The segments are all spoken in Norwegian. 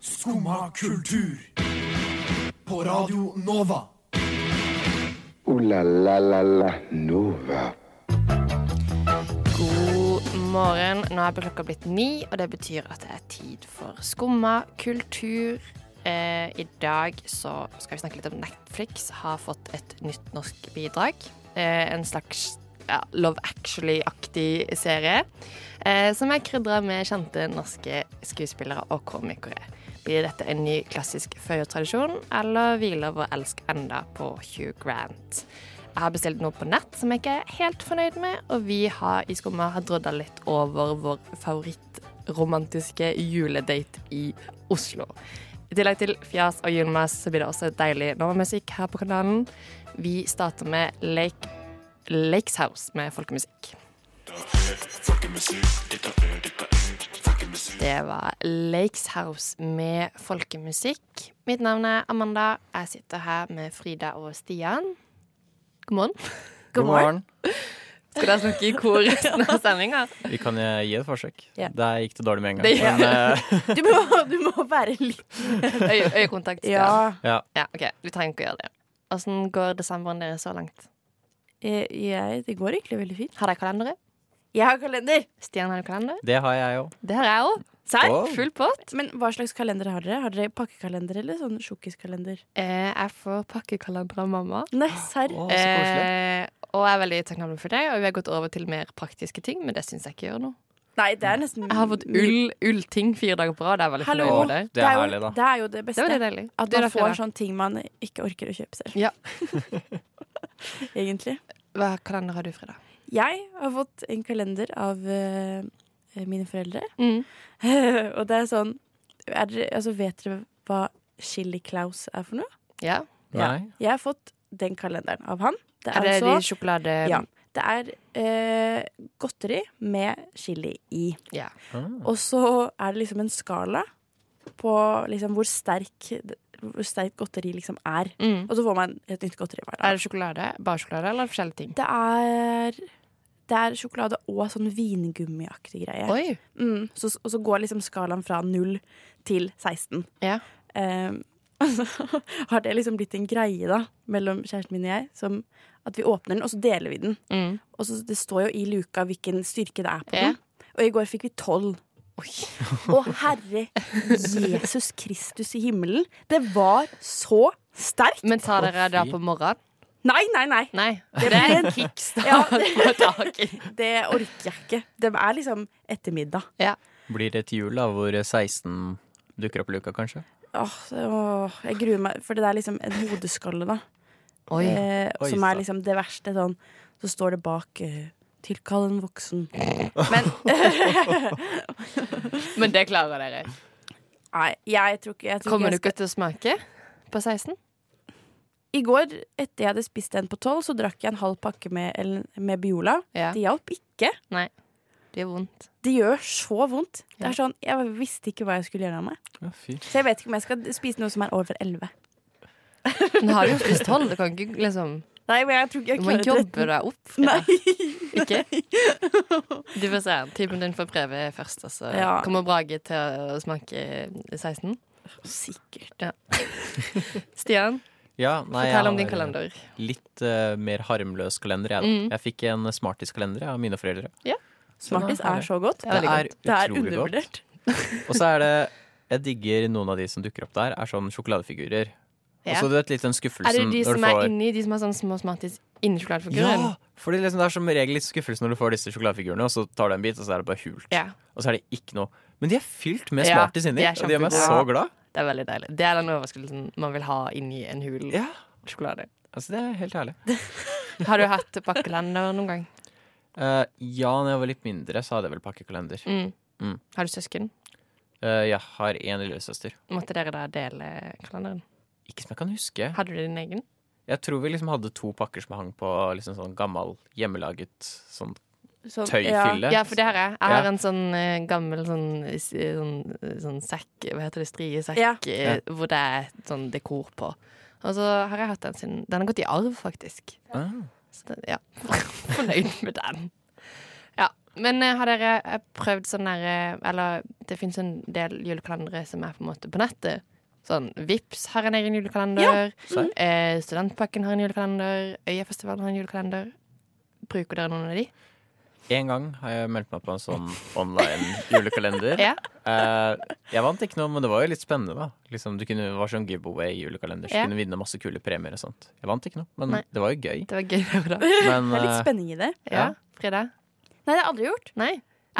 Skumma kultur. På Radio Nova. O-la-la-la-la Nova. God morgen. Nå er klokka blitt ni, og det betyr at det er tid for skumma kultur. Eh, I dag så skal vi snakke litt om Netflix har fått et nytt norsk bidrag. Eh, en slags ja, Love Actually-aktig serie. Eh, som er krydra med kjente norske skuespillere og komikere. Blir dette en ny klassisk føyetradisjon, eller hviler vår elsk enda på Hugh Grant? Jeg har bestilt noe på nett som jeg ikke er helt fornøyd med, og vi har i Skumma har drodda litt over vår favorittromantiske juledate i Oslo. I tillegg til fjas og julemas så blir det også deilig normamusikk her på kanalen. Vi starter med Lake, Lakes House med folkemusikk. Det var Lakes House med folkemusikk. Mitt navn er Amanda. Jeg sitter her med Frida og Stian. God morgen. God morgen. Skal dere snakke i kor resten av sendinga? Vi kan gi et forsøk. Yeah. Der gikk det dårlig med en gang. Det- Men uh... Du må, du må være litt Øy, øyekontakt. Ja. ja. ja. OK. Du trenger ikke å gjøre det. Åssen går desemberen deres så langt? Eh, Jeg, det går egentlig veldig fint. Har dere kalendere? Jeg har kalender. Stian har kalender. Det har jeg òg. Det har jeg òg. Serr? Oh. Full pott. Men hva slags kalender har dere? Har dere pakkekalender eller sånn sjokkiskalender? Eh, jeg får pakkekalender av mamma. Nei, serr. Oh. Eh, og jeg er veldig takknemlig for det. Og vi har gått over til mer praktiske ting, men det syns jeg ikke gjør noe. Nei, det er nesten Jeg har fått ull, ullting fire dager på rad. Det er veldig Hallo. fornøyd med det. Det er jo, herlig, da. Det er jo det Det beste. var det. At man får jeg- sånne ting man ikke orker å kjøpe selv. Ja. Egentlig. Hva kalender har du, Frida? Jeg har fått en kalender av uh, mine foreldre. Mm. og det er sånn er dere, altså, Vet dere hva Chili Claus er for noe? Ja. ja. Jeg har fått den kalenderen av han. Det Er det altså- de sjokolade... Ja. Det er uh, godteri med chili i. Ja. Ah. Og så er det liksom en skala på liksom hvor sterk hvor sterkt godteri liksom er. Mm. Og så får man et nytt godteri hver dag. Er det sjokolade? barsjokolade eller forskjellige ting? Det er, det er sjokolade og sånn vingummiaktig greie. Mm, så, og så går liksom skalaen fra 0 til 16. Ja. Um, og så har det liksom blitt en greie da mellom kjæresten min og jeg. Som at vi åpner den, og så deler vi den. Mm. Og så Det står jo i luka hvilken styrke det er på yeah. den. Og i går fikk vi tolv. Å, herre Jesus Kristus i himmelen. Det var så sterkt! Men tar dere det på morgenen? Nei, nei, nei. Nei. Det Det er en kickstart Ja, på dagen. det orker jeg ikke. Det er liksom ettermiddag. Blir det et jul da, hvor 16 dukker opp i luka, kanskje? Åh, åh, jeg gruer meg, for det er liksom en hodeskalle, da. Oi. Eh, Oi, som er liksom det verste. Sånn. Så står det bak eh, 'tilkall en voksen'. Men, men det klarer dere. Nei, jeg tror ikke, jeg tror Kommer du ikke jeg ikke til å smake på 16? I går, etter jeg hadde spist en på tolv, så drakk jeg en halv pakke med, med Biola. Ja. Det hjalp ikke. Det gjør vondt. Det gjør så vondt. Det er sånn, Jeg visste ikke hva jeg skulle gjøre av meg. Ja. Så jeg vet ikke om jeg skal spise noe som er over elleve. Men har du jo spist tolv? Du kan ikke liksom Nei, men jeg tror ikke jeg Du må klarer jobbe deg opp. Nei. Ikke? Du får se. Typen din får prøve først, og så Ja. kommer Brage til å smake 16. Sikkert. Stian, Ja, nei, fortell om din kalender. Litt uh, mer harmløs kalender, jeg. Mm. Jeg fikk en Smartis-kalender av mine foreldre. Smartis Så er så godt. Det er veldig Det er Det er utrolig godt. Og så er det Jeg digger noen av de som dukker opp der, er sånn sjokoladefigurer. Og så du vet litt den Er det de som du er inni, de som har sånn små smarties inni sjokoladefiguren? Ja! for liksom, det er som regel litt skuffelse når du får disse sjokoladefigurene, og så tar du en bit, og så er det bare hult. Ja. Og så er det ikke noe Men de er fylt med Ja, Smarties inni, og de gjør meg så glad. Det er veldig deilig. Det er den overraskelsen man vil ha inni en hul Ja, sjokolade. altså Det er helt herlig. Har du hatt pakkelender noen gang? Uh, ja, når jeg var litt mindre, så hadde jeg vel pakkekalender. Mm. Mm. Har du søsken? Uh, jeg har én lillesøster. Måtte dere da dele kalenderen? Ikke som jeg kan huske. Hadde du din egen? Jeg tror vi liksom hadde to pakker som hang på liksom sånn gammel, hjemmelaget sånn så, tøyfylle. Ja, for det har jeg. Jeg har Ja. en sånn eh, gammel sånn, sånn, sånn sekk, hva heter det, striesekk, Ja. eh, hvor det er sånn dekor på. Og så har jeg hatt den siden Den har gått i arv, faktisk. Ah. Så den, ja. Fornøyd med den. Ja. Men eh, har dere prøvd sånn derre Eller det fins en del julekalendere som er på en måte på nettet. Sånn Vips har en egen julekalender. Serr? eh, Studentpakken har en julekalender. Øyafestivalen har en julekalender. Bruker dere noen av de? En gang har jeg meldt meg på en sånn online julekalender. Ja. Eh, jeg vant ikke noe, men det var jo litt spennende, da. Liksom, du kunne, det var sånn giveaway-julekalender, så Ja. kunne vinne masse kule premier og sånt. Jeg vant ikke noe, men Nei. det var jo gøy. Det var gøy, det da. Men Det er litt eh, spenning i det. Ja. Frida? Nei, det har jeg aldri gjort. Nei.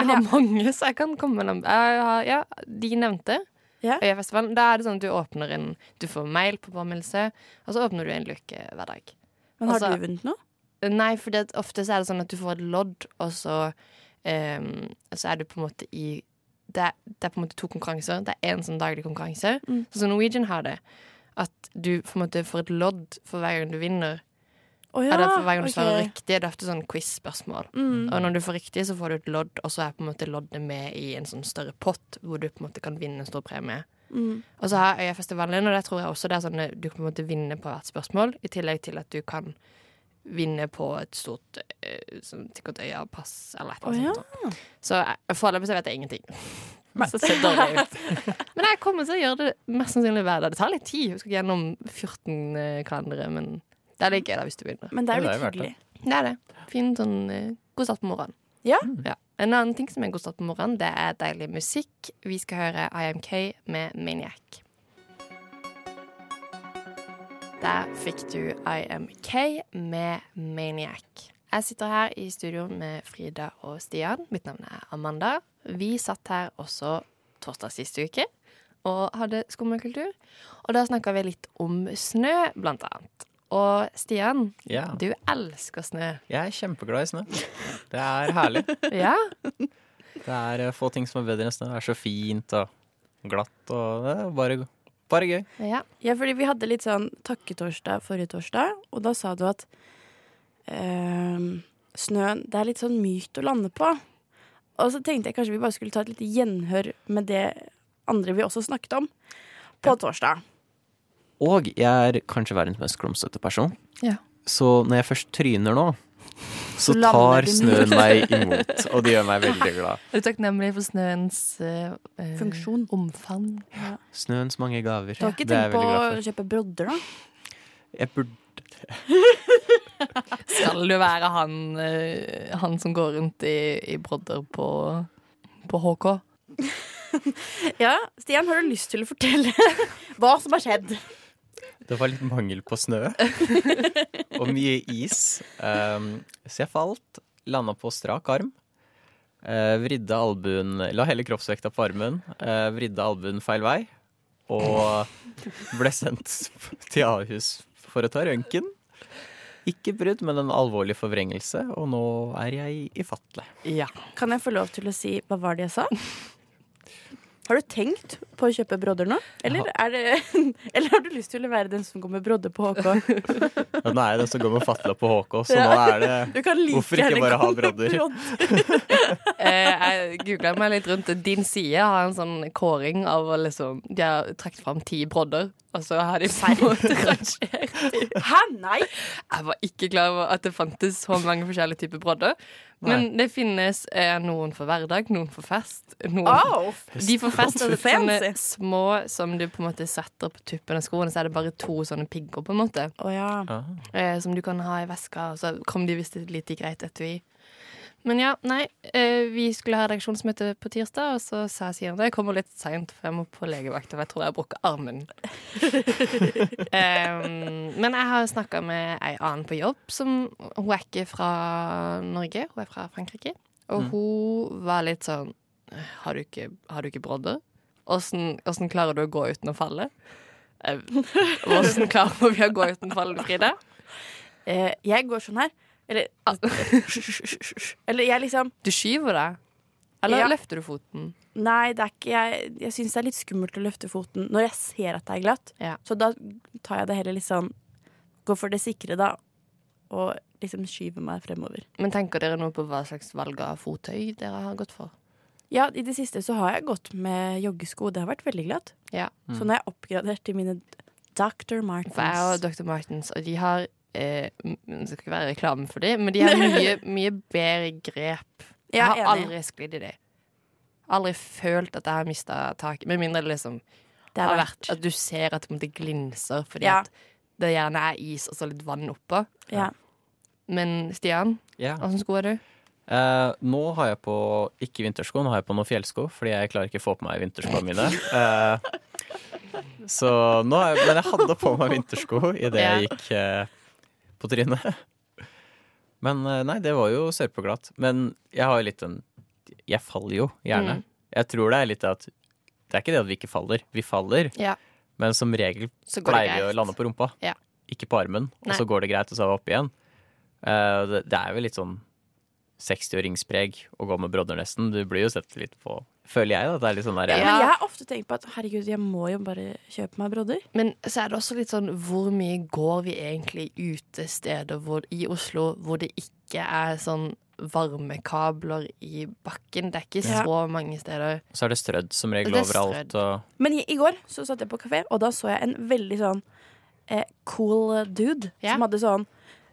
Jeg har mange, så jeg kan komme med dem. Ja, de nevnte. Ja. Øyafestivalen. Da er det sånn at du åpner en Du får mail på påminnelse, og så åpner du en luke hver dag. Men har Også, du vunnet noe? Nei, for ofte så er det sånn at du får et lodd, og så, um, så er du på en måte i det er, det er på en måte to konkurranser. Det er én sånn daglig konkurranse. Mm. Sånn som Norwegian har det. At du på en måte får et lodd for hver gang du vinner. Å ja, for hver gang du okay. svarer riktig. Det er ofte sånn quiz-spørsmål. Mm. Og når du får riktig, så får du et lodd, og så er på en måte loddet med i en sånn større pott, hvor du på en måte kan vinne en stor premie. Mm. Og så har Øyafestivalen, og det tror jeg også det er sånn at du kan på en måte vinne på hvert spørsmål, i tillegg til at du kan vinne på et stort eh, sånn, sikkert Øya-pass eller et eller ja. annet sånt. Så jeg- foreløpig så vet jeg ingenting. Så det ser dårlig ut. Men jeg kommer til å gjøre det mest sannsynlig hver dag. Det tar litt tid. Jeg skal gjennom 14 eh, kalendere, men det er litt gøy da hvis du begynner. Men det er jo litt er hyggelig. Det er det. Fin sånn uh, god start på morgenen. Ja. Ja. En annen ting som er god start på morgenen, det er deilig musikk. Vi skal høre IMK med Maniac. Der fikk du IMK med Maniac. Jeg sitter her i studio med Frida og Stian. Mitt navn er Amanda. Vi satt her også torsdag siste uke og hadde skummakultur. Og da snakka vi litt om snø, blant annet. Og Stian, ja, du elsker snø. jeg er kjempeglad i snø. Det er herlig. Ja? Det er eh, få ting som er bedre enn snø. Det er så fint og glatt og det er bare, bare gøy. Ja. Ja, fordi vi hadde litt sånn takketorsdag forrige torsdag, og da sa du at ehm, snøen Det er litt sånn mykt å lande på. Og så tenkte jeg kanskje vi bare skulle ta et lite gjenhør med det andre vi også snakket om på torsdag. Og jeg er kanskje verdens mest klumsete person. Ja. Så når jeg først tryner nå, så tar snøen meg imot, og det gjør meg veldig glad. Er du takknemlig for snøens eh, Funksjon. omfang? Snøens mange gaver. Du har ikke tenkt på å kjøpe brodder, da? Jeg burde Skal du være han, eh, han som går rundt i, i brodder på, på HK? Ja, Stian, har du lyst til å fortelle hva som har skjedd? Det var litt mangel på snø og mye is. Um, så jeg falt, landa på strak arm. Uh, vridde albuen La hele kroppsvekta på armen. Uh, vridde albuen feil vei. Og ble sendt til Ahus for å ta røntgen. Ikke brudd, men en alvorlig forvrengelse, og nå er jeg i fatle. Ja. Kan jeg få lov til å si hva var det jeg sa? Har du tenkt på å kjøpe brodder nå? Eller, er det, eller har du lyst til å være den som går med brodder på HK? Ja, nå er jeg den som går med fatla på HK, så Ja. nå er det Du kan like Hvorfor ikke bare ha brodder? Eh, jeg googla meg litt rundt. Din side har en sånn kåring av å liksom De har trukket fram ti brodder, og så har de rangert Hæ, nei? Jeg var ikke klar over at det fantes så mange forskjellige typer brodder. Men det finnes eh, noen for hverdag, noen for fest. Noen oh, De for fest er Fancy. sånne små som du på en måte setter på tuppen av skoene, så er det bare to sånne pigger, på en måte. Oh, ja. Ah. Eh, som du kan ha i veska, og så kom de visst et lite greit etui. Men ja, nei. Eh, vi skulle ha redaksjonsmøte på tirsdag, og så sa Sian det. Jeg kommer litt seint, for jeg må på legevakt, for jeg tror jeg har brukket armen. um, men jeg har snakka med ei annen på jobb som Hun er ikke fra Norge, hun er fra Frankrike. Og Mm. hun var litt sånn Har du ikke, har du ikke brodder? Åssen klarer du å gå uten å falle? Eh, Åssen klarer vi å gå uten å falle, Frida? Eh, jeg går sånn her. Eller Eller jeg liksom Du skyver deg? Eller Ja. løfter du foten? Nei, det er ikke jeg Jeg syns det er litt skummelt å løfte foten når jeg ser at det er glatt. Ja. Så da tar jeg det heller litt sånn Går for det sikre, da. Og liksom skyver meg fremover. Men tenker dere noe på hva slags valg av fottøy dere har gått for? Ja, i det siste så har jeg gått med joggesko. Det har vært veldig glatt. Ja. Så nå er jeg oppgradert til mine Dr. Martens. For jeg og Dr. Martens, og de har eh, Det skal ikke være reklame for dem, men de har mye, mye bedre grep Jeg har aldri sklidd i det. Aldri følt at jeg har mista taket. Med mindre det liksom Det har vært at du ser at det glinser fordi Ja. at det gjerne er is og så litt vann oppå. Ja. Men Stian, Ja. åssen sko er du? Eh, nå har jeg på ikke vintersko, nå har jeg på noen fjellsko, fordi jeg klarer ikke å få på meg vinterskoene mine. Eh, så nå har jeg, men jeg hadde på meg vintersko idet jeg gikk eh, på trynet. Men nei, det var jo sørpeglatt. Men jeg har jo litt en Jeg faller jo gjerne. Mm. Jeg tror det er litt at Det er ikke det at vi ikke faller. Vi faller, Ja. men som regel pleier vi å lande på rumpa. Ja. Ikke på armen. Og så går det greit, og så er vi oppe igjen. Det, det er jo litt sånn 60-åringspreg å gå med brodder nesten. Du blir jo sett litt på Føler jeg, da. Det er litt sånn der Ja. Ja. Jeg har ofte tenkt på at herregud, jeg må jo bare kjøpe meg brodder. Men så er det også litt sånn hvor mye går vi egentlig utesteder hvor, i Oslo hvor det ikke er sånn varmekabler i bakken? Det er ikke Ja. så mange steder. Så er det strødd som regel er overalt. Og, Men i, i går så satt jeg på kafé, og da så jeg en veldig sånn eh, cool dude Ja. som hadde sånn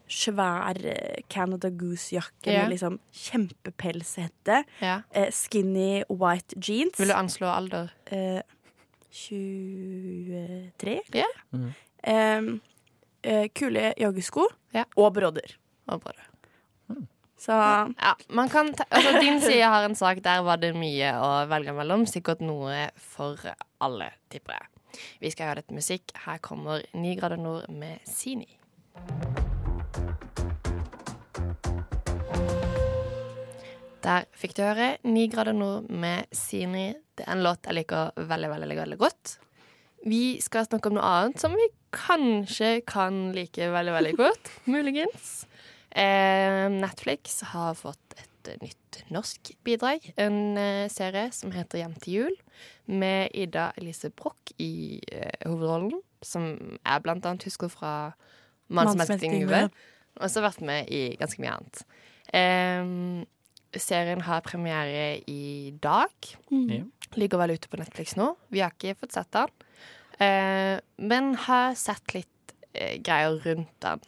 svær eh, Canada Goose-jakke yeah. med liksom kjempepelshette. Ja. Eh, skinny white jeans. Vil du anslå alder? Eh, 23? Yeah. Mm. Eh, eh, kule joggesko yeah. og brodder. Og brodder. det. Så Ja, man kan ta, altså Din side har en sak der var det mye å velge mellom. Sikkert noe for alle, tipper jeg. Vi skal høre litt musikk. Her kommer 9 grader nord med Sini. Der fikk du høre Ni grader nord med Sini. Det er en låt jeg liker veldig, veldig, veldig godt. Vi skal snakke om noe annet som vi kanskje kan like veldig, veldig godt. Muligens. Eh, Netflix har fått et nytt norsk bidrag. En eh, serie som heter Hjem til jul, med Ida Elise Broch i eh, hovedrollen. Som jeg blant annet husker fra Mann som elsket Yngve. Og så har vært med i ganske mye annet. Eh, serien har premiere i dag. Mm. Ligger vel ute på Netflix nå. Vi har ikke fått sett den. Eh, men har sett litt eh, greier rundt den.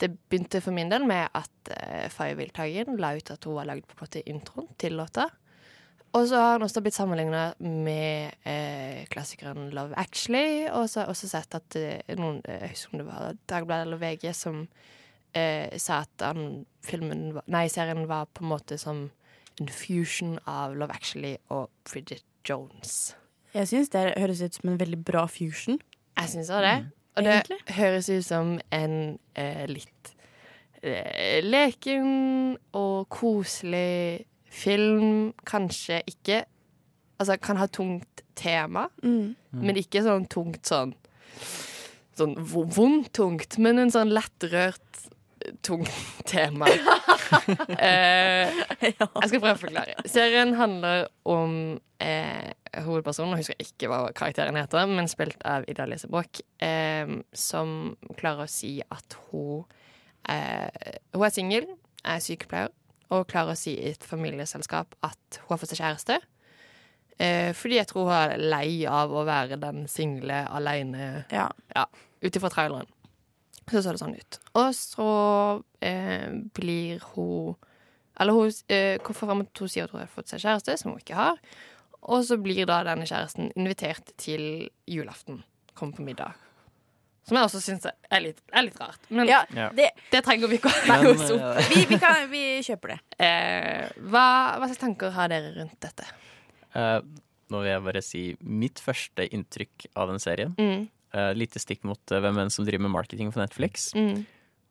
Det begynte for min del med at eh, Faye Wiltagen la ut at hun har lagd på måte introen til låta. Og så har hun også blitt sammenligna med eh, klassikeren Love Actually. Og så har jeg også sett at eh, noen, eh, jeg husker om det var Dagbladet eller VG som eh, sa at den filmen, var- nei, serien var på en måte som en fusion av Love Actually og Bridget Jones. jeg syns det høres ut som en veldig bra fusion. Jeg syns også det. Og det Egentlig. høres ut som en eh, litt eh, leken og koselig film. Kanskje ikke Altså kan ha tungt tema, Mm. men ikke sånn tungt sånn Sånn vondt tungt, men en sånn lettrørt tungt tema. eh, jeg skal prøve å forklare. Serien handler om eh, hovedpersonen, jeg husker ikke hva karakteren heter, men spilt av Ida Lise Broch, eh, som klarer å si at hun eh, Hun er singel, er sykepleier, og klarer å si i et familieselskap at hun har fått seg kjæreste. Eh, fordi jeg tror hun er lei av å være den single aleine Ja. ut ifra traileren. Så så det sånn ut. Og så eh, blir hun Eller hun eh, hvorfor frem at hun sier at hun har fått seg kjæreste, som hun ikke har. Og så blir da denne kjæresten invitert til julaften. Kommer på middag. Som jeg også syns er, litt- er litt rart. Men ja, det det trenger vi ikke å henge opp. eh, vi, vi, kan, vi kjøper det. Eh, hva, hva slags tanker har dere rundt dette? eh, nå vil jeg bare si mitt første inntrykk av den serien. Mm, Eh, lite stikk mot uh, hvem enn som driver med marketing for Netflix. mm,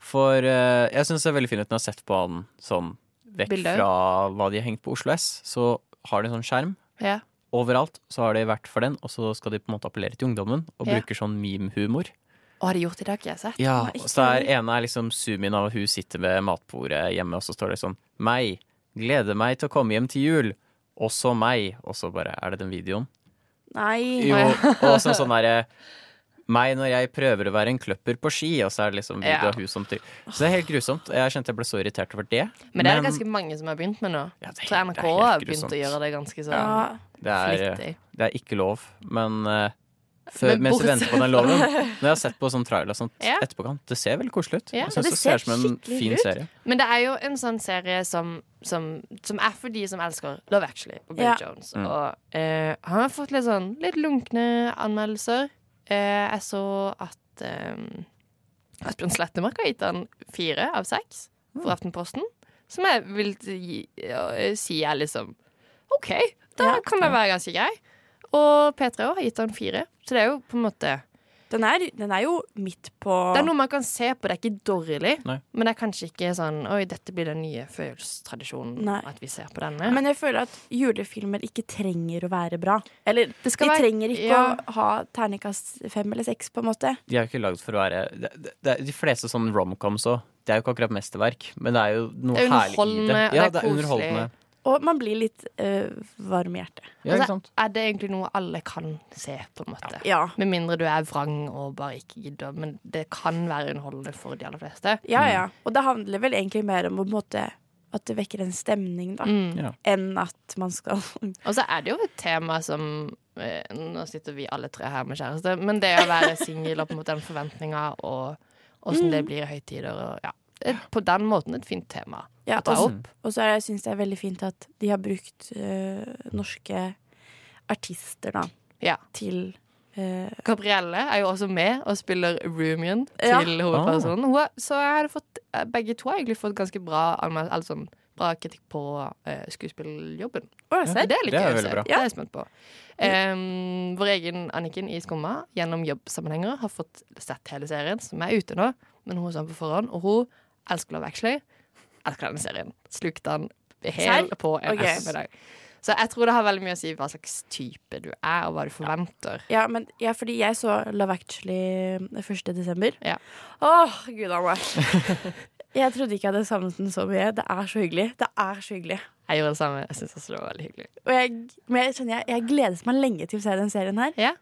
For uh, jeg syns det er veldig fint at hun har sett på den sånn vekk Bilder. fra hva de har hengt på Oslo S, så har de en sånn skjerm. ja. Overalt så har de vært for den, og så skal de på en måte appellere til ungdommen, og Ja. bruker sånn meme-humor. Og har de gjort det? Har ikke jeg sett. Ja, så er ene er liksom zoom-in av at hun sitter ved matbordet hjemme, og så står det sånn Meg. Gleder meg til å komme hjem til jul. Også meg. Og så bare Er det den videoen? Nei. Jo, og så sånn derre meg når jeg prøver å være en kløpper på ski, og så er det liksom video Ja. av hun som trykker. Så det er helt grusomt. Jeg kjente jeg ble så irritert over det. Men det er det ganske mange som har begynt med nå. Ja, er Så NRK det helt har begynt grusomt. å gjøre det ganske sånn Ja. det er, det er ikke lov. Men uh, Før, Men mens vi venter på den loven. Når jeg har sett på sånn trailer og sånt Ja. etterpå, det ser veldig koselig ut. Ja, jeg synes det det, ser ser som en fin ut. serie. Men det er jo en sånn serie som, som, som er for de som elsker Love Actually og Bill Ja. Jones. Mm. Og eh, han har fått litt sånn litt lunkne anmeldelser. Eh, jeg så at eh, Asbjørn Slettemark har gitt han fire av seks for Aftenposten. Som jeg vil si er liksom OK, da kan det være ganske grei. Og P3 også har gitt han fire. Så det er jo på en måte Den er, den er jo midt på Det er noe man kan se på, det er ikke dårlig. Nei. Men det er kanskje ikke sånn Oi, dette blir den nye følelstradisjonen At vi ser på denne. Men jeg føler at julefilmer ikke trenger å være bra. Eller det de være trenger ikke ja. å ha terningkast fem eller seks, på en måte. De er jo ikke lagd for å være det, det, De fleste sånn romcoms òg. Det er jo ikke akkurat mesterverk, men det er jo noe Det er herlig i det. Ja, det er det er koselig. underholdende. Og man blir litt øh, varm i hjertet. Ja, altså. Er det egentlig noe alle kan se, på en måte? Ja. Med mindre du er vrang og bare ikke gidder. Men det kan være underholdende for de aller fleste. Ja, ja. Og det handler vel egentlig mer om på en måte at det vekker en stemning, da. Mm. Ja. Enn at man skal Og så er det jo et tema som eh, Nå sitter vi alle tre her med kjæreste, men det å være singel og på en måte den forventninga og åssen det blir i høytider og ja. Er På den måten et fint tema Ja, å ta og- opp. Og så syns jeg det er veldig fint at de har brukt eh, norske artister, da, Ja. til Uh, Gabrielle er jo også med og spiller roomien Ja. til hovedpersonen. Hun så jeg hadde fått, eh, begge to har egentlig fått ganske bra, anmeld- sånn, bra kritikk på uh, skuespilljobben. Så det er litt Det er å veldig se. bra. Det er jeg spent på. Um, vår egen Anniken i Skumma gjennom jobbsammenhenger har fått sett hele serien, som er ute nå, men hun er sånn på forhånd, og hun elsker Love Actually. Elsker denne serien. Slukte den hel på en okay. ettermiddag. Så jeg tror det har veldig mye å si hva slags type du er, og hva du forventer. Ja, men, ja, fordi jeg så Love Actually 1. desember. Ja. Åh, gud a meg. Jeg trodde ikke jeg hadde savnet den så mye. Det er så hyggelig. Det er så hyggelig. Jeg gjorde det samme. Jeg syns også det var veldig hyggelig. Og jeg, men jeg, skjønner, jeg, jeg gledet meg lenge til å se den serien her. Ja.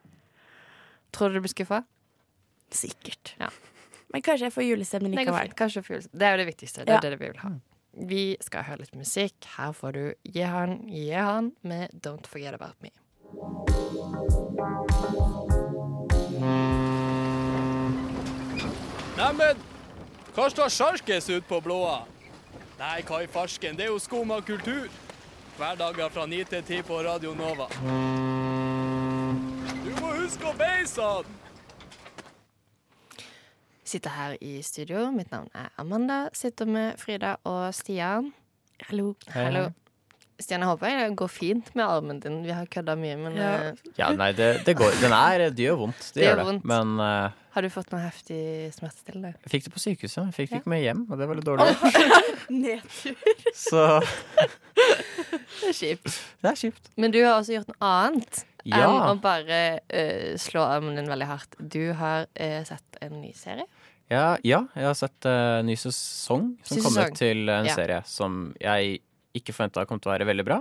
Tror du du blir skuffa? Sikkert. Ja. Men kanskje jeg får julestemning likevel. Det, Kanskje følelse. Det er jo det viktigste. Det er Ja. det vi vil ha. Vi skal høre litt musikk. Her får du Gi han, gi han med Don't Forget About Me. Neimen, hva står sjarkes ut på blåa? Nei, hva i farsken, det er jo skum av kultur. Hverdager fra 9 til 10 på Radio Nova. Du må huske å beise han! Sitter her i studio. Mitt navn er Amanda. Sitter med Frida og Stian. Hallo. Hei, Hallo. Stian, jeg håper det går fint med armen din. Vi har kødda mye, men Ja. eh, Ja, nei, det, det går. Den er Det gjør vondt. Det, Det gjør gjør det. vondt. Men uh, har du fått noe heftig smertestillende? jeg fikk det på sykehuset. Jeg fikk det Ja. ikke med hjem, og det var litt dårlig. Nedtur. Så Det er kjipt. det er kjipt. Men du har også gjort noe annet enn å bare uh, slå armen din veldig hardt. Du har uh, sett en ny serie. Ja, ja, jeg har sett en ny sesong som Ny kom ut til en Ja. serie som jeg ikke forventa kom til å være veldig bra.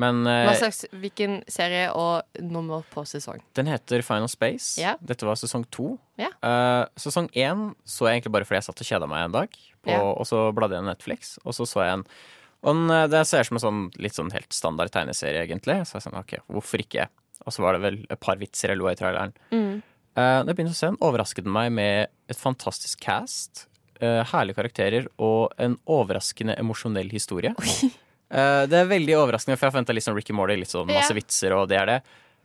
Men eh, Hva slags, hvilken serie og nummer på sesong? den heter Final Space. Ja. Dette var sesong to. Ja. Eh, sesong én så jeg egentlig bare fordi jeg satt og kjeda meg en dag. På, Ja. Og så bladde jeg i Netflix, og så så jeg en Og den, eh, det ser ut som en sånn litt sånn helt standard tegneserie, egentlig. Så jeg sånn, ok, hvorfor ikke? Og så var det vel et par vitser jeg lo i traileren. Mm. Eh, da jeg begynte å se den, overrasket den meg med et fantastisk cast, uh, herlige karakterer og en overraskende emosjonell historie. Uh, det er veldig overraskende, for jeg forventa litt sånn Ricky Morty, litt sånn masse vitser, og det er det.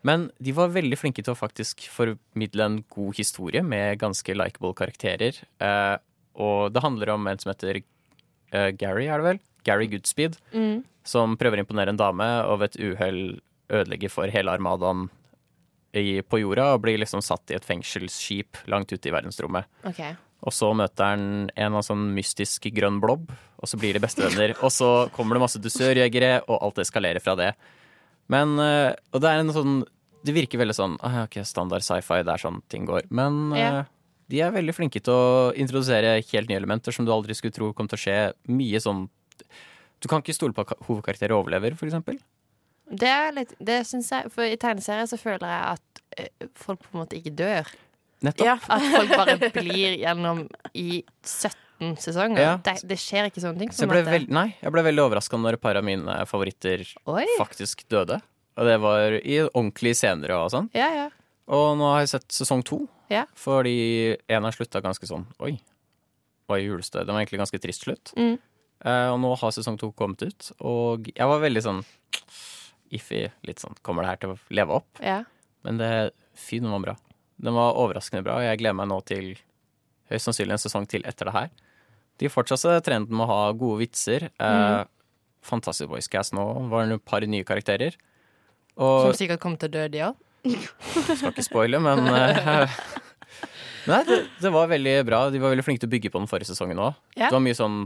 Men de var veldig flinke til å faktisk formidle en god historie med ganske likeable karakterer. Og det handler om en som heter Gary, er det vel? Gary Goodspeed. Mm. Som prøver å imponere en dame, og ved et uhell ødelegger for hele armadaen i, på jorda, og blir liksom satt i et fengselsskip langt ute i verdensrommet. Okay. Og så møter han en av sånn mystisk grønn blobb, og så blir de bestevenner. og så kommer det masse dusørjegere, og alt eskalerer fra det. Men eh, Og det er en sånn Det virker veldig sånn ah, ok, standard sci-fi, det er sånn ting går. Men eh, Ja. de er veldig flinke til å introdusere helt nye elementer som du aldri skulle tro kom til å skje. Mye sånn Du kan ikke stole på at hovedkarakterer overlever, for eksempel. Det er litt Det syns jeg For i tegneserier så føler jeg at eh, folk på en måte ikke dør. Nettopp. Ja. At folk bare blir gjennom i 17 sesonger. Ja. Det, det skjer ikke sånne ting. Så jeg ble, veld, nei, jeg ble veldig overraska når et par av mine favoritter Oi. faktisk døde. Og det var i ordentlige scener og sånn. Ja, ja. Og nå har jeg sett sesong to, Ja. fordi en har slutta ganske sånn Oi, oi julestøy. Det var egentlig ganske trist slutt. Mm. Uh, og nå har sesong to kommet ut, og jeg var veldig sånn iffy. Litt sånn Kommer det her til å leve opp? Ja. Men det, fy, den var bra. Den var overraskende bra, og jeg gleder meg nå til høyst sannsynlig en sesong til etter det her. De fortsatte trenden med å ha gode vitser. Eh, Fantastic Voice Cast nå var det et par nye karakterer. Og Som sikkert kommer til å dø, de òg. skal ikke spoile, men eh, Nei, det, det var veldig bra. De var veldig flinke til å bygge på den forrige sesongen òg. Ja. Det var mye sånn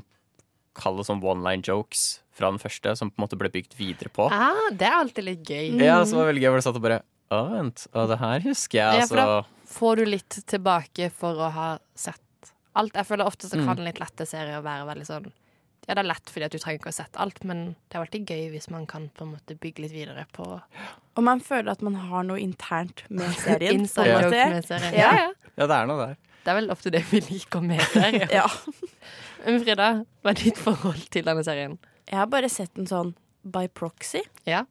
Kall det sånn one line jokes fra den første, som på en måte ble bygd videre på. Ah, det er alltid litt gøy. Ja, så var det veldig gøy hvor det satt og bare Å, vent. Å, det her husker jeg. Ja, for da- altså. Får du litt tilbake for å ha sett alt? Jeg føler ofte så Mm. kan litt lette serier være veldig sånn Ja, det er lett fordi at du trenger ikke å ha sett alt, men det er alltid gøy hvis man kan på en måte bygge litt videre på Og man føler at man har noe internt med serien. inside joke med serien. Ja. Ja, ja. Ja, det er noe der. Det er vel ofte det vi liker med serier. Ja. Men Frida, hva er ditt forhold til denne serien? Jeg har bare sett den sånn by proxy. Ja.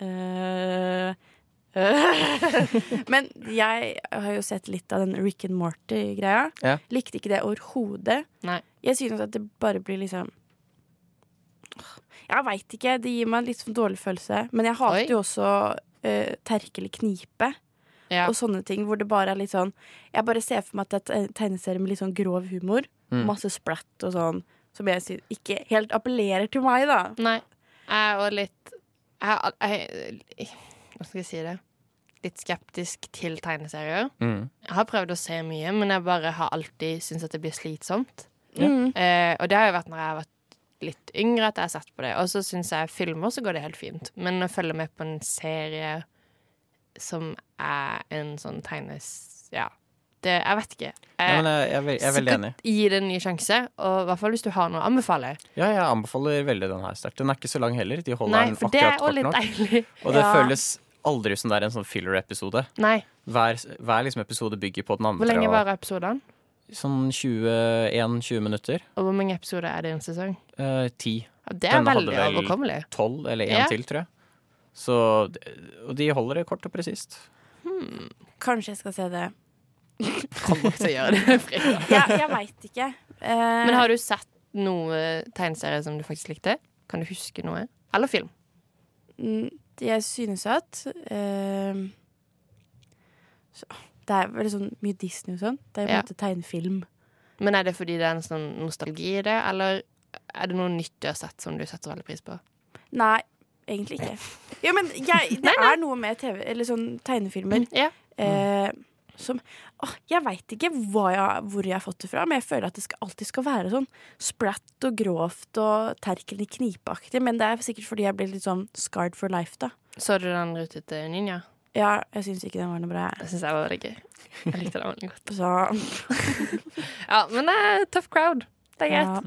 Eh, Men jeg har jo sett litt av den Rick and Morty-greia. Ja. Likte ikke det overhodet. Jeg synes at det bare blir liksom Jeg veit ikke. Det gir meg en litt sånn dårlig følelse. Men jeg hater Oi. jo også uh, Terkel knipe Ja. og sånne ting hvor det bare er litt sånn Jeg bare ser for meg at det er tegneserie med litt sånn grov humor. Mm. Masse splatt og sånn. Som jeg synes ikke helt appellerer til meg, da. Nei. Jeg er også litt jeg, jeg, Hva skal jeg si det? Litt skeptisk til tegneserier. Mm. Jeg har prøvd å se mye, men jeg bare har alltid syntes at det blir slitsomt. Mm. Eh, og det har jo vært når jeg har vært litt yngre at jeg har sett på det. Og så syns jeg filmer så går det helt fint. Men å følge med på en serie som er en sånn tegnes... Ja. Det, jeg vet ikke. Ja, Jeg, men jeg, jeg, jeg er veldig enig. gi det en ny sjanse, og i hvert fall hvis du har noe å anbefale. Ja, jeg anbefaler veldig den her sterkt. Den er ikke så lang heller. De holder Nei, den akkurat kort nok. deilig. Og det Ja. føles aldri som det er en sånn filler-episode. Hver, hver liksom episode bygger på den andre. Hvor lenge varer episoden? Sånn 21-20 minutter. Og hvor mange episoder er det i en sesong? Eh, 10. Ja, det er Denne hadde veldig vel- overkommelig. 12 eller én Ja. til, tror jeg. Så, og de holder det kort og presist. Kanskje jeg skal se det. Kan nok til å gjøre det. Frida. Jeg, jeg veit ikke. Uh... Men har du sett noe tegneserier som du faktisk likte? Kan du huske noe? Eller film? mm, Jeg synes at uh... så, Det er veldig sånn mye Disney og sånn. Det er jo på en Ja. måte tegnefilm. Men er det fordi det er en sånn nostalgi i det, eller er det noe nytt du har sett som du setter veldig pris på? Nei, egentlig ikke. Ja, men jeg, det er noe med TV, eller sånn tegnefilmer Ja. eh, som åh, Jeg veit ikke jeg, hvor jeg har fått det fra, men jeg føler at det skal, alltid skal være sånn splatt og grovt og terkelen i knipeaktig. Men det er sikkert fordi jeg blir litt sånn scarred for life, da. Så du den rutete ninja? Ja, jeg syns ikke den var noe bra. Jeg syns jeg var veldig gøy. Jeg likte den veldig godt. Så Ja, men det er tough crowd. Det er ja.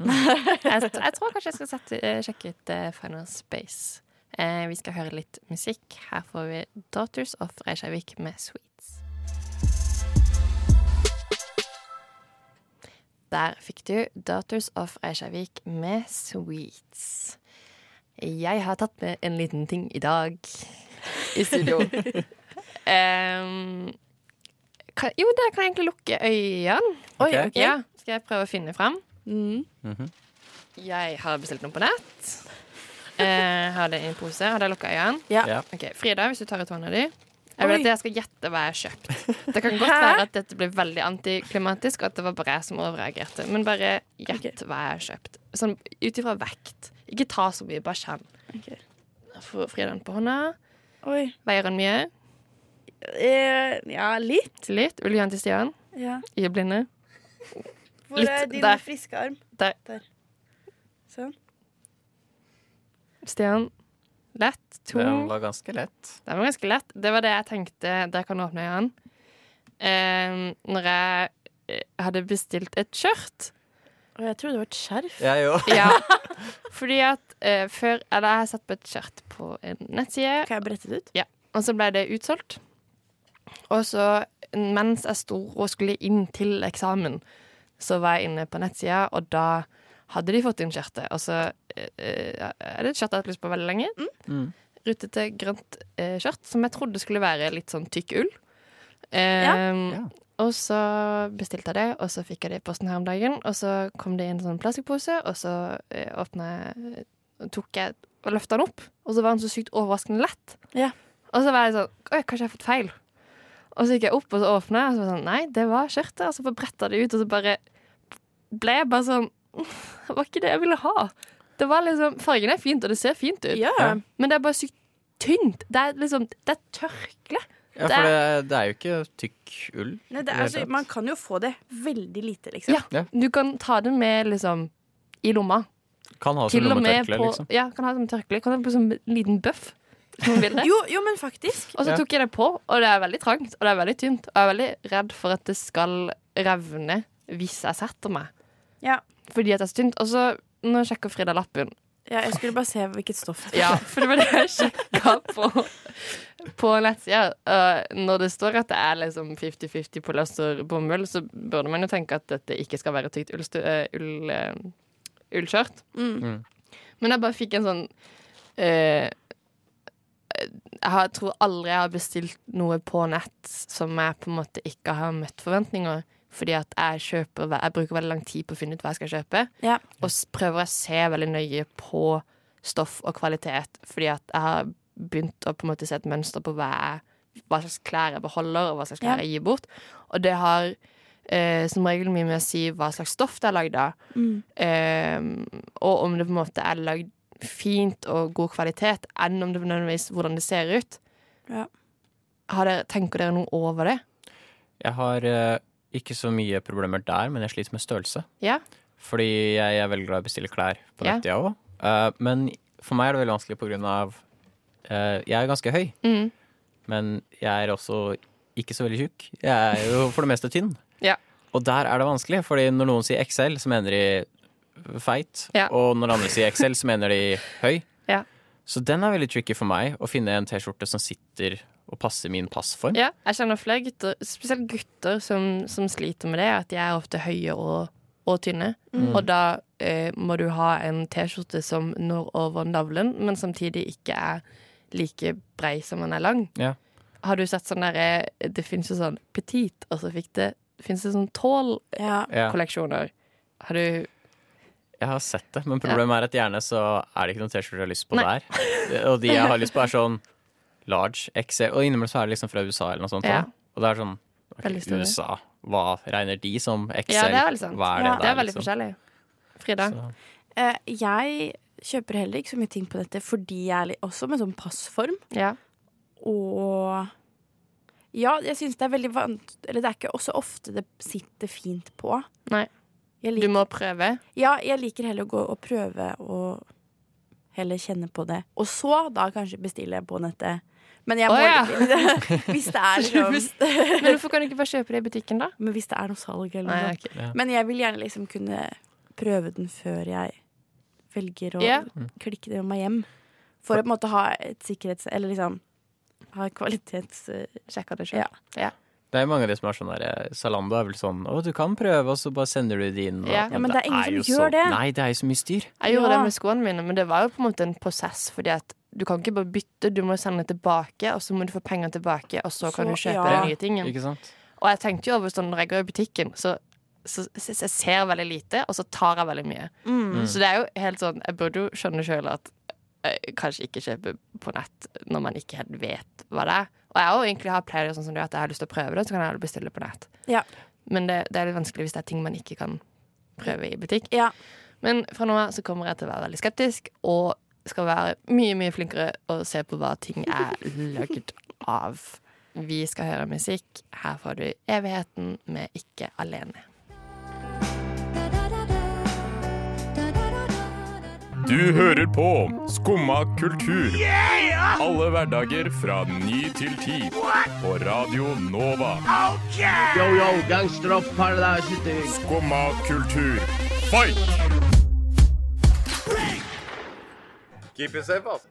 Jeg, jeg tror kanskje jeg skal sette, eh, sjekke ut uh, Final Space. Eh, vi skal høre litt musikk. Her får vi Daughters of Reykjavik med Sweets. Der fikk du Daughters of Reykjavik med Sweets. Jeg har tatt med en liten ting i dag i studio. um, kan, jo, der kan jeg egentlig lukke øynene. Okay. Ok. OK. Ja, skal jeg prøve å finne fram? Mm. Jeg har bestilt noe på nett. Eh, har det i en pose. Har dere lukka øynene? Ja. Ja. Ok, Frida, hvis du tar ut hånda di. Jeg vil at jeg skal gjette hva jeg har kjøpt. Det kan godt Hæ? være at dette blir veldig antiklimatisk, og at det var bare jeg som overreagerte. Men bare gjett hva jeg har kjøpt. Sånn ut ifra vekt. Ikke ta så mye, bare kjenn. Okay. Frida den på hånda. Oi. Veier den mye? Eh, ja, litt. Litt. Vil du gi den til Stian? Ja. I blinde? Hvor Litt er din der. friske arm? Der. Sånn. Stian. Lett. Den var ganske lett. Det var ganske lett. Det var det jeg tenkte. Der kan du åpne øynene. Eh, når jeg eh, hadde bestilt et skjørt. Og jeg trodde det var et skjerf. Jeg òg. Ja, fordi at eh, før Eller jeg har sett på et skjørt på en nettside, Kan jeg brette det ut? og så ble det utsolgt. Og så, mens jeg sto og skulle inn til eksamen, så var jeg inne på nettsida, og da hadde de fått inn skjørtet. Og så eh, eh, er det et skjørt jeg har hatt lyst på veldig lenge. Mm. Rutete, grønt eh, skjørt som jeg trodde skulle være litt sånn tykk ull. Um, Ja. Og så bestilte jeg det, og så fikk jeg det i posten her om dagen. Og så kom det i en sånn plastikkpose, og så eh, åpna jeg tok jeg og løfta den opp, og så var den så sykt overraskende lett. Ja. Og så var jeg sånn Oi, kanskje jeg har fått feil? Og så gikk jeg opp, og så åpna og så var jeg sånn Nei, det var skjørtet. Og så bretta det ut, og så bare ble jeg bare sånn Det var ikke det jeg ville ha. Det var liksom Fargen er fint, og det ser fint ut, Ja. men det er bare sykt tynt. Det er liksom Det er tørkle. Ja, for det, det er jo ikke tykk ull. Nei, det er det så, man kan jo få det veldig lite, liksom. Ja. Ja. Du kan ta det med liksom i lomma. Kan ha som Til og med lommetørkle, på liksom. Ja, kan ha det som tørkle. Kan ha det på som en liten bøff. Hvis man vil det. Jo, jo, men faktisk. Og så Ja. tok jeg det på, og det er veldig trangt og det er veldig tynt. Og jeg er veldig redd for at det skal revne hvis jeg setter meg. Ja. Fordi at det er så tynt. Og så, nå sjekker Frida lappen. Ja, jeg skulle bare se hvilket stoff. Ja, for det var det jeg sjekka på, på nettsida. Uh, når det står at det er liksom 50-50 polyester bomull, så burde man jo tenke at dette ikke skal være tykt ullskjørt. eh, ull, eh, ullskjørt. Mm. Men jeg bare fikk en sånn eh, Jeg har, tror aldri jeg har bestilt noe på nett som jeg på en måte ikke har møtt forventninger. Fordi at jeg kjøper Jeg bruker veldig lang tid på å finne ut hva jeg skal kjøpe. Ja. Og prøver å se veldig nøye på stoff og kvalitet. Fordi at jeg har begynt å på en måte se et mønster på hva, jeg, hva slags klær jeg beholder, og hva slags klær Ja. jeg gir bort. Og det har eh, som regel mye med å si hva slags stoff det er lagd av. Mm. Eh, og om det på en måte er lagd fint og god kvalitet, enn om det nødvendigvis hvordan det ser ut. Ja. Har dere, tenker dere noe over det? Jeg har eh, ikke så mye problemer der, men jeg sliter med størrelse. Ja. Fordi jeg er veldig glad i å bestille klær på nettet, nett, jeg òg. men for meg er det veldig vanskelig på grunn av uh, Jeg er ganske høy, Mm. men jeg er også ikke så veldig tjukk. Jeg er jo for det meste tynn. Ja. Og der er det vanskelig, fordi når noen sier XL, så mener de feit. Ja. Og når andre sier XL, så mener de høy. Ja. Så den er veldig tricky for meg, å finne en T-skjorte som sitter og passer min passform. Ja, jeg kjenner flere gutter, spesielt gutter, som, som sliter med det. At de er ofte høye og, og tynne. Mm. Og da eh, må du ha en T-skjorte som når over navlen, men samtidig ikke er like brei som den er lang. Ja. Har du sett sånn derre Det fins jo sånn petit, og så fikk det Fins det sånn tål-kolleksjoner? Ja. Har du Jeg har sett det, men problemet er at gjerne så er det ikke noen T-skjorte jeg har lyst på Nei. der. Og de jeg har lyst på, er sånn large, XL, og innimellom så er det liksom fra USA eller noe sånt. Ja. Og det er sånn okay, USA, hva regner de som XL? Ja, det er veldig sant. Hva er det Ja. der, Det er veldig liksom? forskjellig. Frida? Eh, jeg kjøper heller ikke så mye ting på dette fordi jeg er litt, også med sånn passform. Ja. Og ja, jeg syns det er veldig vant Eller det er ikke også ofte det sitter fint på. Nei. Jeg Du må prøve. ja, jeg liker heller å gå og prøve og heller kjenne på det. Og så da kanskje bestille på nettet. Men jeg Å, må ja. Hvis det er liksom Men hvorfor kan du ikke bare kjøpe det i butikken, da? Men hvis det er noe salg eller noe Nei, okay. ja. Men jeg vil gjerne liksom kunne prøve den før jeg velger å Ja. klikke det med meg hjem. For å på en måte ha et sikkerhets... Eller liksom ha. Sjekker det sjøl. Ja. det er mange av de som er sånn der Zalando er vel sånn Å, du kan prøve, og så bare sender du det inn. og- Ja. Ja, men det er ingen som gjør så, det. Nei, det er jo så mye styr. Jeg gjorde Ja. det med skoene mine, men det var jo på en måte en prosess. Fordi at du kan ikke bare bytte, du må sende tilbake, og så må du få penger tilbake, og så kan du kjøpe ja. den nye tingen. Ikke sant? Og jeg tenkte jo over sånn når jeg går i butikken, så, så, så jeg ser veldig lite, og så tar jeg veldig mye. Mm. Så det er jo helt sånn Jeg burde jo skjønne sjøl at jeg kanskje ikke kjøpe på nett når man ikke helt vet hva det er. Og jeg har egentlig har pleid sånn som du, at jeg har lyst til å prøve det, så kan jeg bestille på nett. Ja. Men det, det er litt vanskelig hvis det er ting man ikke kan prøve i butikk. Ja. Men fra nå av så kommer jeg til å være veldig skeptisk, og skal være mye, mye flinkere å se på hva ting er lagd av. Vi skal høre musikk. Her får du Evigheten med Ikke alene. Du hører på Skumma kultur. Alle hverdager fra ny til ti. På Radio Nova. Yo, yo, gangsteropp, paradise. Skumma kultur, fight! Keep it safe, altså.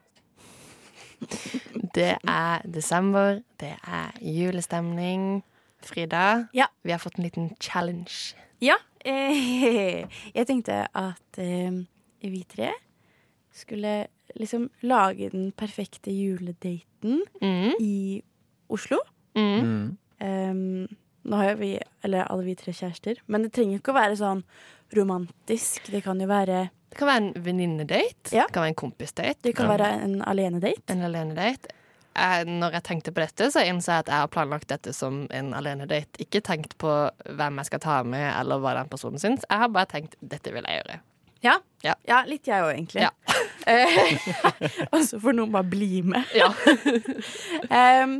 Det er desember, det er julestemning. Frida, Ja. vi har fått en liten challenge. Ja. Eh, jeg tenkte at eh, vi tre skulle liksom lage den perfekte juledaten Mm. i Oslo. Mm. Ehm, nå har jo vi, eller alle vi tre kjærester, men det trenger ikke å være sånn romantisk. Det kan jo være Det kan være en venninnedate. Ja. Det kan være en kompisdate. Det kan være en alenedate. En alenedate. Jeg, når jeg tenkte på dette, så innså jeg at jeg har planlagt dette som en alenedate. Ikke tenkt på hvem jeg skal ta med, eller hva den personen syns. Jeg har bare tenkt dette vil jeg gjøre. Ja, Ja. ja litt jeg òg, egentlig. Ja. Eh, og så får noen bare bli med. Ja. Ehm,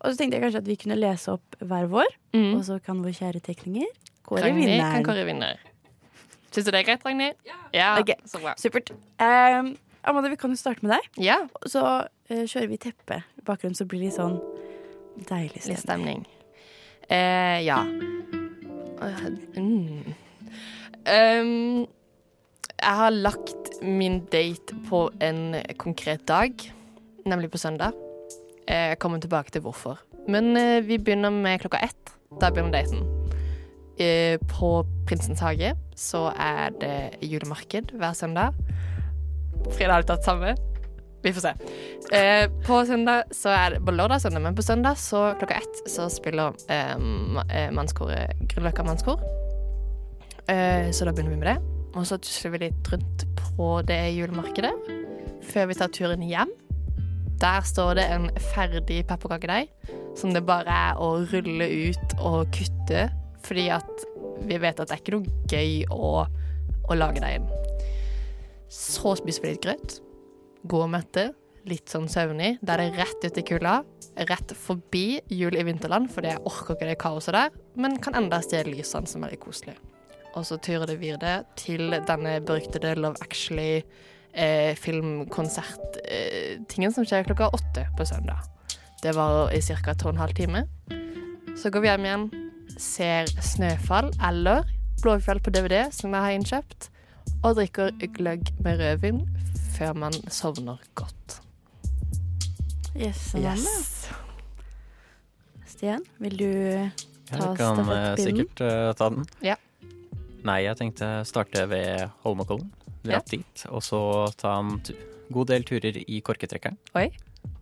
og så tenkte jeg kanskje at vi kunne lese opp hver vår, Mm. og så kan vår kjære tekninger kåre kan vinneren. kåre vinner. Syns du det er greit, Ragnhild? Ja. Ok. Så bra. Supert. Um, Amanda, vi kan jo starte med deg. Ja. Så uh, kjører vi teppe i bakgrunnen, så blir det litt sånn deilig Litt stemning. stemning. Eh, ja. Uh, Mm. Um, jeg har lagt min date på en konkret dag, nemlig på søndag. Eh, Jeg kommer tilbake til hvorfor. Men vi begynner med klokka ett. Da begynner daten. Eh, På Prinsens hage så er det julemarked hver søndag. Fredag har tatt samme. Vi får se. Eh, på søndag så er det på lørdag søndag, men på søndag så klokka ett så spiller eh, ma- eh, mannskoret Grünerløkka mannskor. Eh, så da begynner vi med det. Og så tusler vi litt rundt på det julemarkedet før vi tar turen hjem. Der står det en ferdig pepperkakedeig som det bare er å rulle ut og kutte, fordi at vi vet at det er ikke noe gøy å, å lage deigen. Så spiser vi litt grøt. Gå mette. Litt sånn søvnig. Da er det rett ut i kulda. Rett forbi Jul i vinterland, for jeg orker ikke det kaoset der. Men kan enda se lysene, som er litt koselig. Og så turer det videre til denne beryktede Love Actually-filmkonsert-tingen som skjer klokka åtte på søndag. Det var i ca. to og en halv time. Så går vi hjem igjen, ser Snøfall eller Blåfjell på DVD, som jeg har innkjøpt, og drikker gløgg med rødvin før man sovner godt. Yes, yes. Stian, vil du ta Jeg kan eh, sikkert uh, ta den. Ja. Nei, jeg tenkte starte ved Holmenkollen. Ja. Dit. Og så ta en tu god del turer i korketrekkeren. Oi.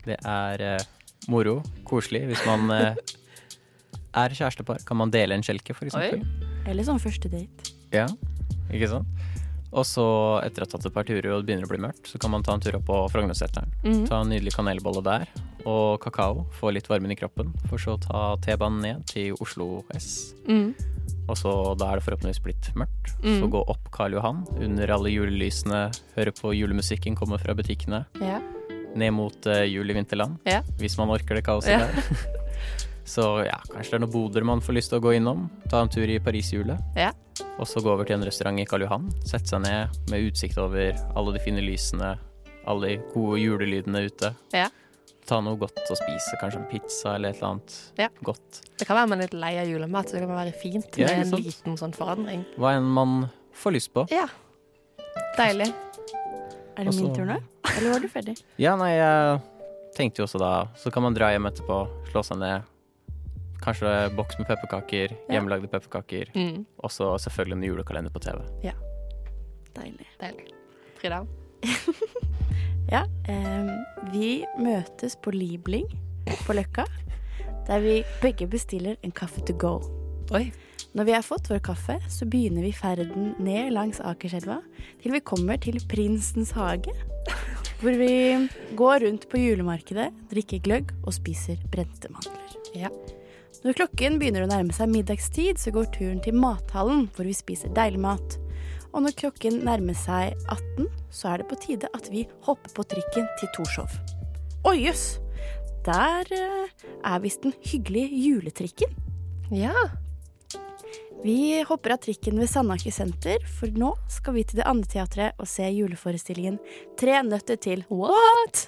Det er uh, moro, koselig. Hvis man eh, er kjærestepar, kan man dele en kjelke, for eksempel. Eller sånn første date. Ja, ikke sant? Og så, etter å ha tatt et par turer og det begynner å bli mørkt, så kan man ta en tur opp på Frognerseteren. Mm. Ta en nydelig kanelbolle der, og kakao. Få litt varmen i kroppen. For så å ta T-banen ned til Oslo S. Mm. Og så, da er det forhåpentligvis blitt mørkt. Så Mhm. gå opp Karl Johan under alle julelysene, høre på julemusikken komme fra butikkene. Ja. Ned mot uh, jul i vinterland, Ja. hvis man orker det kaoset Ja. der. Så ja, kanskje det er noen boder man får lyst til å gå innom. Ta en tur i Pariserhjulet. Ja. Og så gå over til en restaurant i Karl Johan. Sette seg ned med utsikt over alle de fine lysene, alle de gode julelydene ute. Ja. Ta noe godt å spise, kanskje en pizza eller et eller annet Ja. godt. Det kan være man er litt lei av julemat, så det kan være fint med en liten sånn forandring. Hva enn man får lyst på. Ja. Deilig. Er det min tur nå? Eller var du ferdig? Ja, nei, jeg tenkte jo også da Så kan man dra hjem etterpå, slå seg ned. Kanskje boks med pepperkaker, Ja. hjemmelagde pepperkaker. Mm. Og så selvfølgelig en julekalender på TV. Ja. Deilig. Deilig. Frida? Ja, em, vi møtes på Liebling på Løkka, der vi begge bestiller en kaffe to go. Oi. Når vi har fått vår kaffe, så begynner vi ferden ned langs Akerselva til vi kommer til Prinsens hage, hvor vi går rundt på julemarkedet, drikker gløgg og spiser brente mandler. Ja. Når klokken begynner å nærme seg middagstid, så går turen til mathallen, hvor vi spiser deilig mat. Og når klokken nærmer seg 18, så er det på tide at vi hopper på trikken til Torshov. Oi, jøss! Der eh, er visst den hyggelige juletrikken. Ja. Vi hopper av trikken ved Sandaker senter, for nå skal vi til det andre teatret og se juleforestillingen Tre nøtter til What?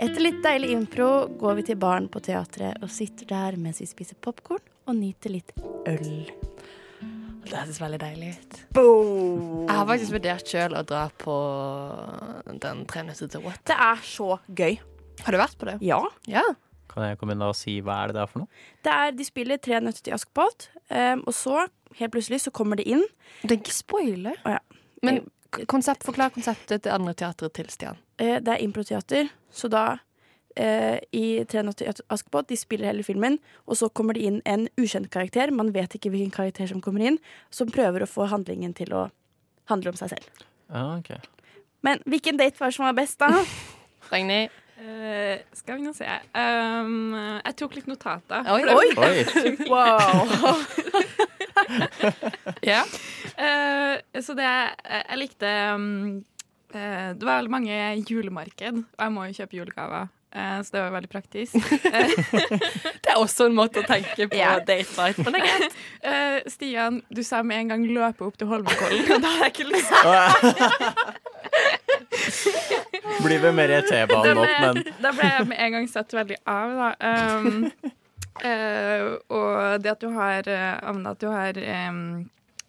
Etter litt deilig impro går vi til baren på teatret og sitter der mens vi spiser popkorn og nyter litt øl. Det høres veldig deilig ut. Boom! Jeg har faktisk vurdert sjøl å dra på den Tre nøtter til what. Det er så gøy. Har du vært på det? Ja. Ja. Kan jeg komme inn og si hva er det der for noe? Det er, de spiller Tre nøtter til Askepott, um, og så, helt plutselig, så kommer det inn Det er ikke spoiler. Oh, ja. Men konsept, forklar konseptet til andre teatret til Stian. Eh, Det er improteater, så da eh, i 'Tre nøtter til Askepott'. De spiller hele filmen, og så kommer det inn en ukjent karakter. Man vet ikke hvilken karakter som kommer inn, som prøver å få handlingen til å handle om seg selv. Ah, okay. Men hvilken date var det som var best, da? Ragnhild? Uh, skal vi nå se. Um, jeg tok litt notater. Oi. oi. Oi! Wow! Ja. Uh, så det jeg, likte um, uh, Det var veldig mange julemarked, og jeg må jo kjøpe julegaver. eh, så det var veldig praktisk. Det er også en måte å tenke på yeah. date night på. Det er greit. Eh, Stian, du sa med en gang 'løpe opp til Holmenkollen'. og da har jeg ikke lyst Blir vel mer T-banen opp, men da ble jeg med en gang satt veldig av, da. Um, eh, og det at du har uh, Amanda, at du har um,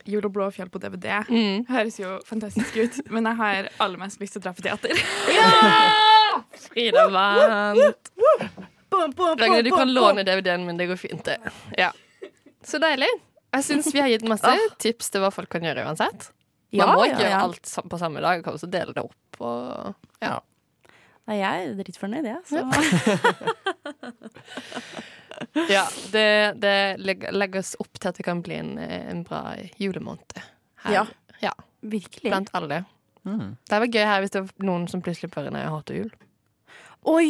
Jul og Blåfjell på DVD, Mm. høres jo fantastisk ut. Men jeg har aller mest lyst til å dra på teater. ja! Frida vant. Ragnhild, du kan låne DVD-en min. Det går fint, det. Ja. Så deilig. Jeg syns vi har gitt masse tips til hva folk kan gjøre uansett. Man Ja, må ja, ikke gjøre ja. alt på samme dag. Kan også dele det opp. Og Nei, jeg er dritfornøyd, jeg. Så. ja, det, det legges opp til at det kan bli en, en bra julemåned. Her. Ja. ja. Virkelig. Blant alle. mm. Det hadde vært gøy her hvis det var noen som plutselig bare Nei, jeg hater jul. Oi!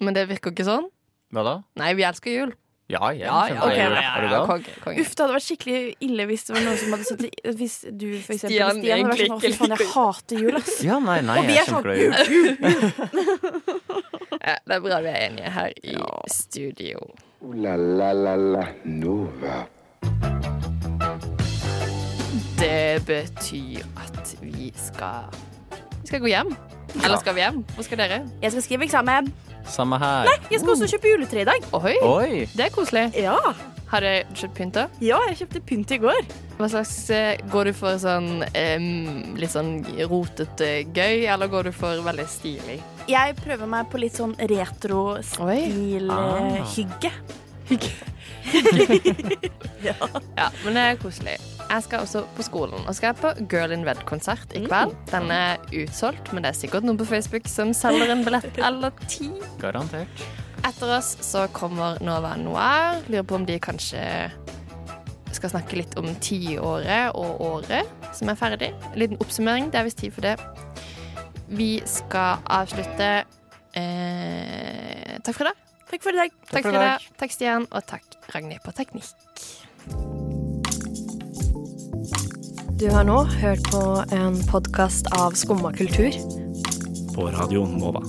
Men det virker ikke sånn. Hva da? Nei, vi elsker jul. Ja, jeg Ja, ja, okay. ok. det. Er du. Uff, det hadde vært skikkelig ille hvis det var noen som hadde satt i- Hvis du, for eksempel, Stian Stian, hadde vært sånn, «Å, fy faen, jeg hater jul, ass. Ja, nei, nei, Og vi er sånn, jul, jul, jul. Ja, det er bra vi er enige her i studio. Ooh la la la la Nova. Det betyr at vi skal Vi skal gå hjem. Eller skal vi hjem? Hvor skal dere? Jeg skal skrive eksamen. Samme her. Jeg skal også kjøpe juletre i dag. Oi, Oi! det er koselig. Ja, Har du kjøpt pynt? da? ja jeg kjøpte pynt i går. Hva slags eh, Går du for sånn um, litt sånn rotete gøy, eller går du for veldig stilig? Jeg prøver meg på litt sånn retro-stil Ah. Hygge. hygge. Ja, men det er koselig. Jeg skal også på skolen, og skal på Girl in Red-konsert i kveld. Den er utsolgt, men det er sikkert noen på Facebook som selger en billett eller ti. Garantert. Etter oss så kommer Nova Noir. Lurer på om de kanskje skal snakke litt om tiåret og året som er ferdig. En liten oppsummering. Det er visst tid for det. Vi skal avslutte eh, Takk for i dag. Takk for i dag. Takk for for i dag. Takk, Stian, og takk, Ragnhild, på teknikk. Du har nå hørt på en podkast av Skumma kultur. På Radio Nova.